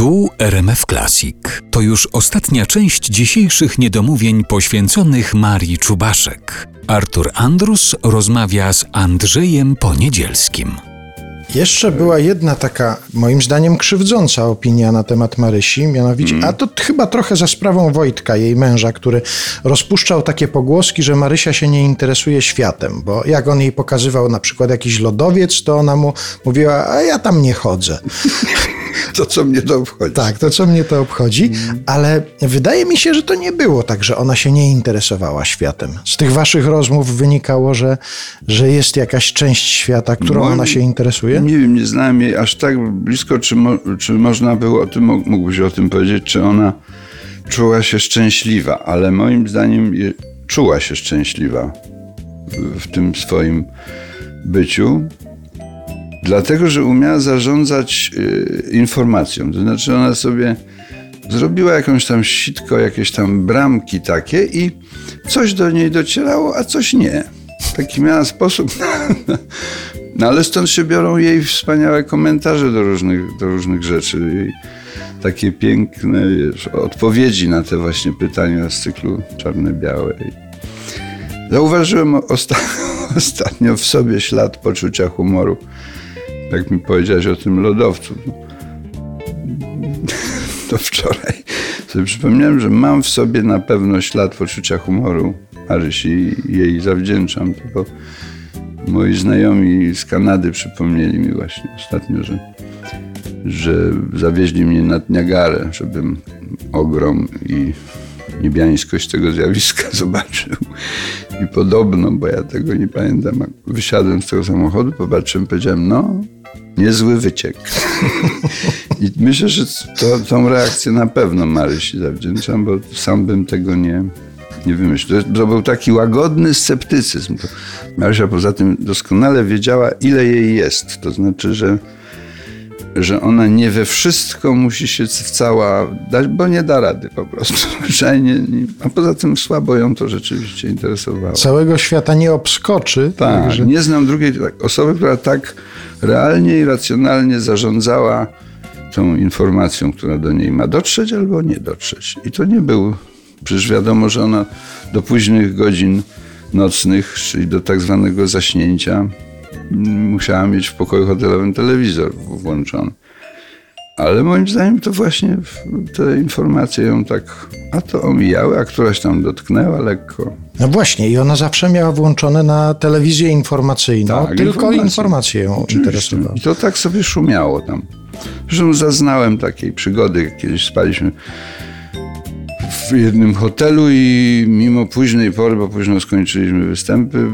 Tu RMF Classic. To już ostatnia część dzisiejszych niedomówień poświęconych Marii Czubaszek. Artur Andrus rozmawia z Andrzejem Poniedzielskim. Jeszcze była jedna taka, moim zdaniem, krzywdząca opinia na temat Marysi, mianowicie, a to chyba trochę za sprawą Wojtka, jej męża, który rozpuszczał takie pogłoski, że Marysia się nie interesuje światem, bo jak on jej pokazywał na przykład jakiś lodowiec, to ona mu mówiła, a ja tam nie chodzę. To co mnie to obchodzi? Tak, to co mnie to obchodzi, ale wydaje mi się, że to nie było tak, że ona się nie interesowała światem. Z tych waszych rozmów wynikało, że, że jest jakaś część świata, którą Moim- ona się interesuje? Nie wiem, nie znałem jej aż tak blisko, czy, mo, czy można było o tym, mógłbyś o tym powiedzieć, czy ona czuła się szczęśliwa, ale moim zdaniem je, czuła się szczęśliwa w, w tym swoim byciu, dlatego, że umiała zarządzać y, informacją. To znaczy ona sobie zrobiła jakąś tam sitko, jakieś tam bramki takie i coś do niej docierało, a coś nie. Taki miała sposób. No ale stąd się biorą jej wspaniałe komentarze do różnych, do różnych rzeczy. Jej takie piękne wiesz, odpowiedzi na te właśnie pytania z cyklu czarne-białe. Zauważyłem osta ostatnio w sobie ślad poczucia humoru. Jak mi powiedziałeś o tym lodowcu. To wczoraj sobie przypomniałem, że mam w sobie na pewno ślad poczucia humoru Marysi i jej zawdzięczam. Bo moi znajomi z Kanady przypomnieli mi właśnie ostatnio, że, że zawieźli mnie nad Niagarę, żebym ogrom i niebiańskość tego zjawiska zobaczył. I podobno, bo ja tego nie pamiętam, wysiadłem z tego samochodu, popatrzyłem, powiedziałem, no, niezły wyciek. I myślę, że to, tą reakcję na pewno Marysi zawdzięczam, bo sam bym tego nie, nie wymyślił. To, to był taki łagodny sceptycyzm. Marysia poza tym doskonale wiedziała, ile jej jest. To znaczy, że, że ona nie we wszystko musi się cała dać, bo nie da rady po prostu. A poza tym słabo ją to rzeczywiście interesowało. Całego świata nie obskoczy. Tak, także- nie znam drugiej tak- osoby, która tak realnie i racjonalnie zarządzała tą informacją, która do niej ma dotrzeć albo nie dotrzeć. I to nie był, przecież wiadomo, że ona do późnych godzin nocnych, czyli do tak zwanego zaśnięcia, musiała mieć w pokoju hotelowym telewizor włączony. Ale moim zdaniem to właśnie te informacje ją tak, a to omijały, a któraś tam dotknęła lekko. No właśnie, i ona zawsze miała włączone na telewizję informacyjną, Tak, tylko informacje. informacje ją interesowały. I to tak sobie szumiało tam. Zresztą zaznałem takiej przygody, kiedyś spaliśmy w jednym hotelu i mimo późnej pory, bo późno skończyliśmy występy,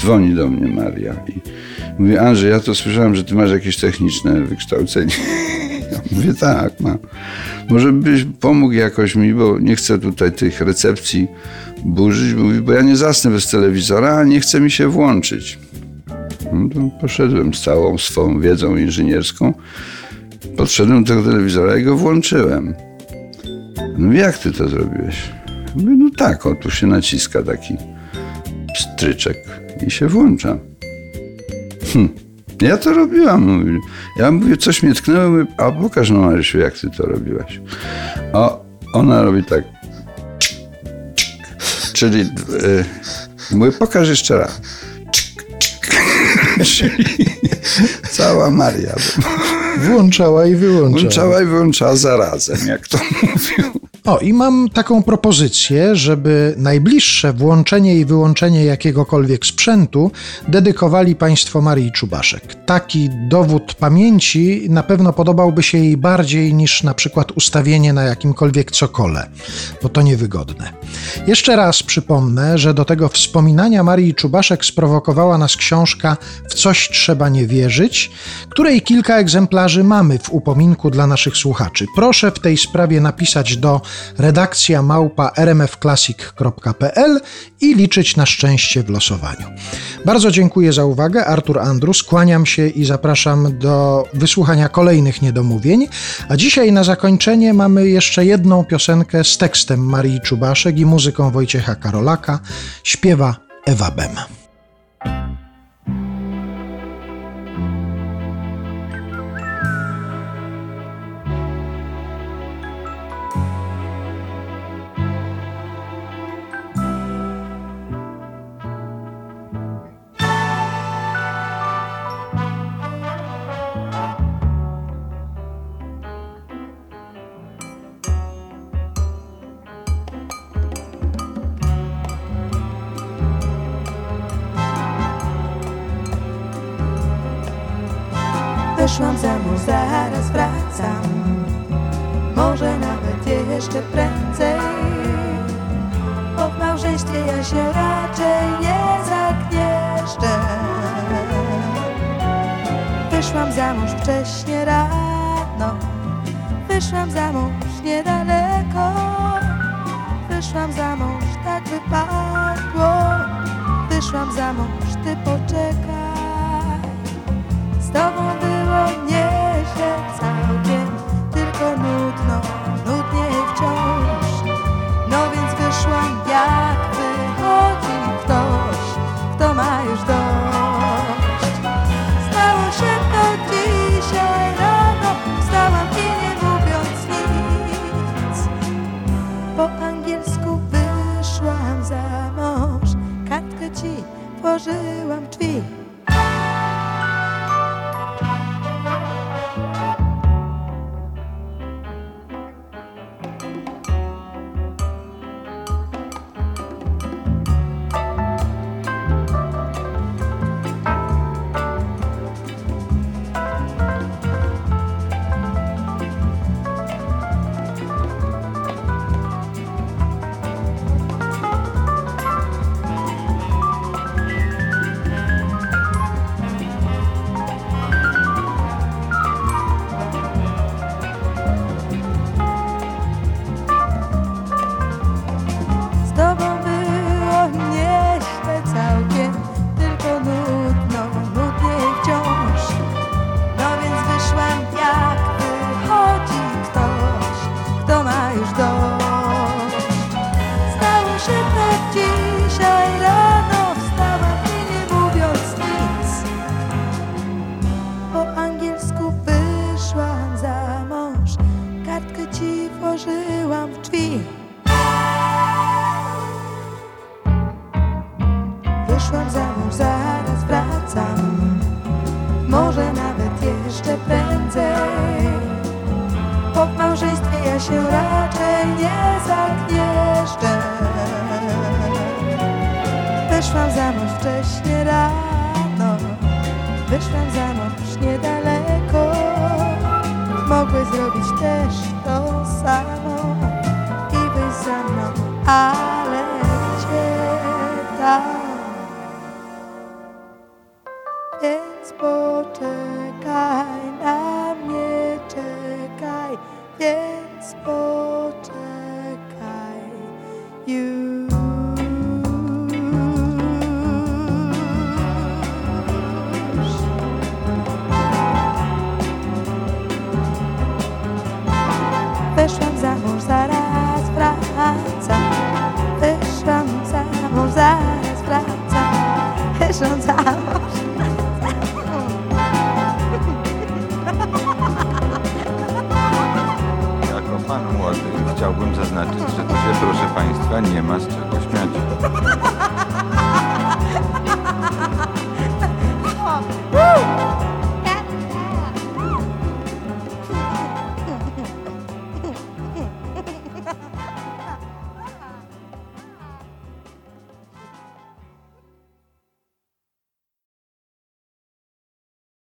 dzwoni do mnie Maria i mówi, Andrzej, ja to słyszałem, że ty masz jakieś techniczne wykształcenie. Ja mówię, tak, mam. Może byś pomógł jakoś mi, bo nie chcę tutaj tych recepcji burzyć, mówi, bo ja nie zasnę bez telewizora, a nie chce mi się włączyć. No poszedłem z całą swą wiedzą inżynierską, podszedłem do tego telewizora i go włączyłem. No jak ty to zrobiłeś? Mówię, no tak, o tu się naciska taki stryczek i się włącza. Hm. Ja to robiłam. Mówi. Ja mówię, coś mnie tknęło, mówię, a pokaż no Marysiu, jak ty to robiłaś. A ona robi tak. Czyli y, mówię, pokaż jeszcze raz. Czyli cała Maria Włączała i wyłączała. włączała i wyłączała zarazem, jak to mówił. O, i mam taką propozycję, żeby najbliższe włączenie i wyłączenie jakiegokolwiek sprzętu dedykowali Państwo Marii Czubaszek. Taki dowód pamięci na pewno podobałby się jej bardziej niż na przykład ustawienie na jakimkolwiek cokole, bo to niewygodne. Jeszcze raz przypomnę, że do tego wspominania Marii Czubaszek sprowokowała nas książka W coś trzeba nie wierzyć, której kilka egzemplarzy mamy w upominku dla naszych słuchaczy. Proszę w tej sprawie napisać do redakcja małpa rmfclassic.pl i liczyć na szczęście w losowaniu. Bardzo dziękuję za uwagę. Artur Andrus, kłaniam się i zapraszam do wysłuchania kolejnych niedomówień. A dzisiaj na zakończenie mamy jeszcze jedną piosenkę z tekstem Marii Czubaszek i muzyką Wojciecha Karolaka. Śpiewa Ewa Bem. Wyszłam za mąż, zaraz wracam. Może nawet jeszcze prędzej. Bo w małżeństwie ja się raczej nie zagnieszczę Wyszłam za mąż wcześnie rano. Wyszłam za mąż niedaleko. Wyszłam za mąż, tak wypadło. Wyszłam za mąż, ty poczekaj. Z tobą było nieźle całkiem Tylko nudno, nudniej wciąż. No więc wyszłam jak wychodzi ktoś Kto ma już dość. Stało się to dzisiaj rano Wstałam i nie mówiąc nic. Po angielsku wyszłam za mąż Kartkę ci włożyłam drzwi w małżeństwie ja się raczej nie zagnieszczę Wyszłam za mąż wcześnie rano Wyszłam za mąż niedaleko. Mogłeś zrobić też to samo Jako pan młody chciałbym zaznaczyć, że tu się, proszę Państwa, nie ma.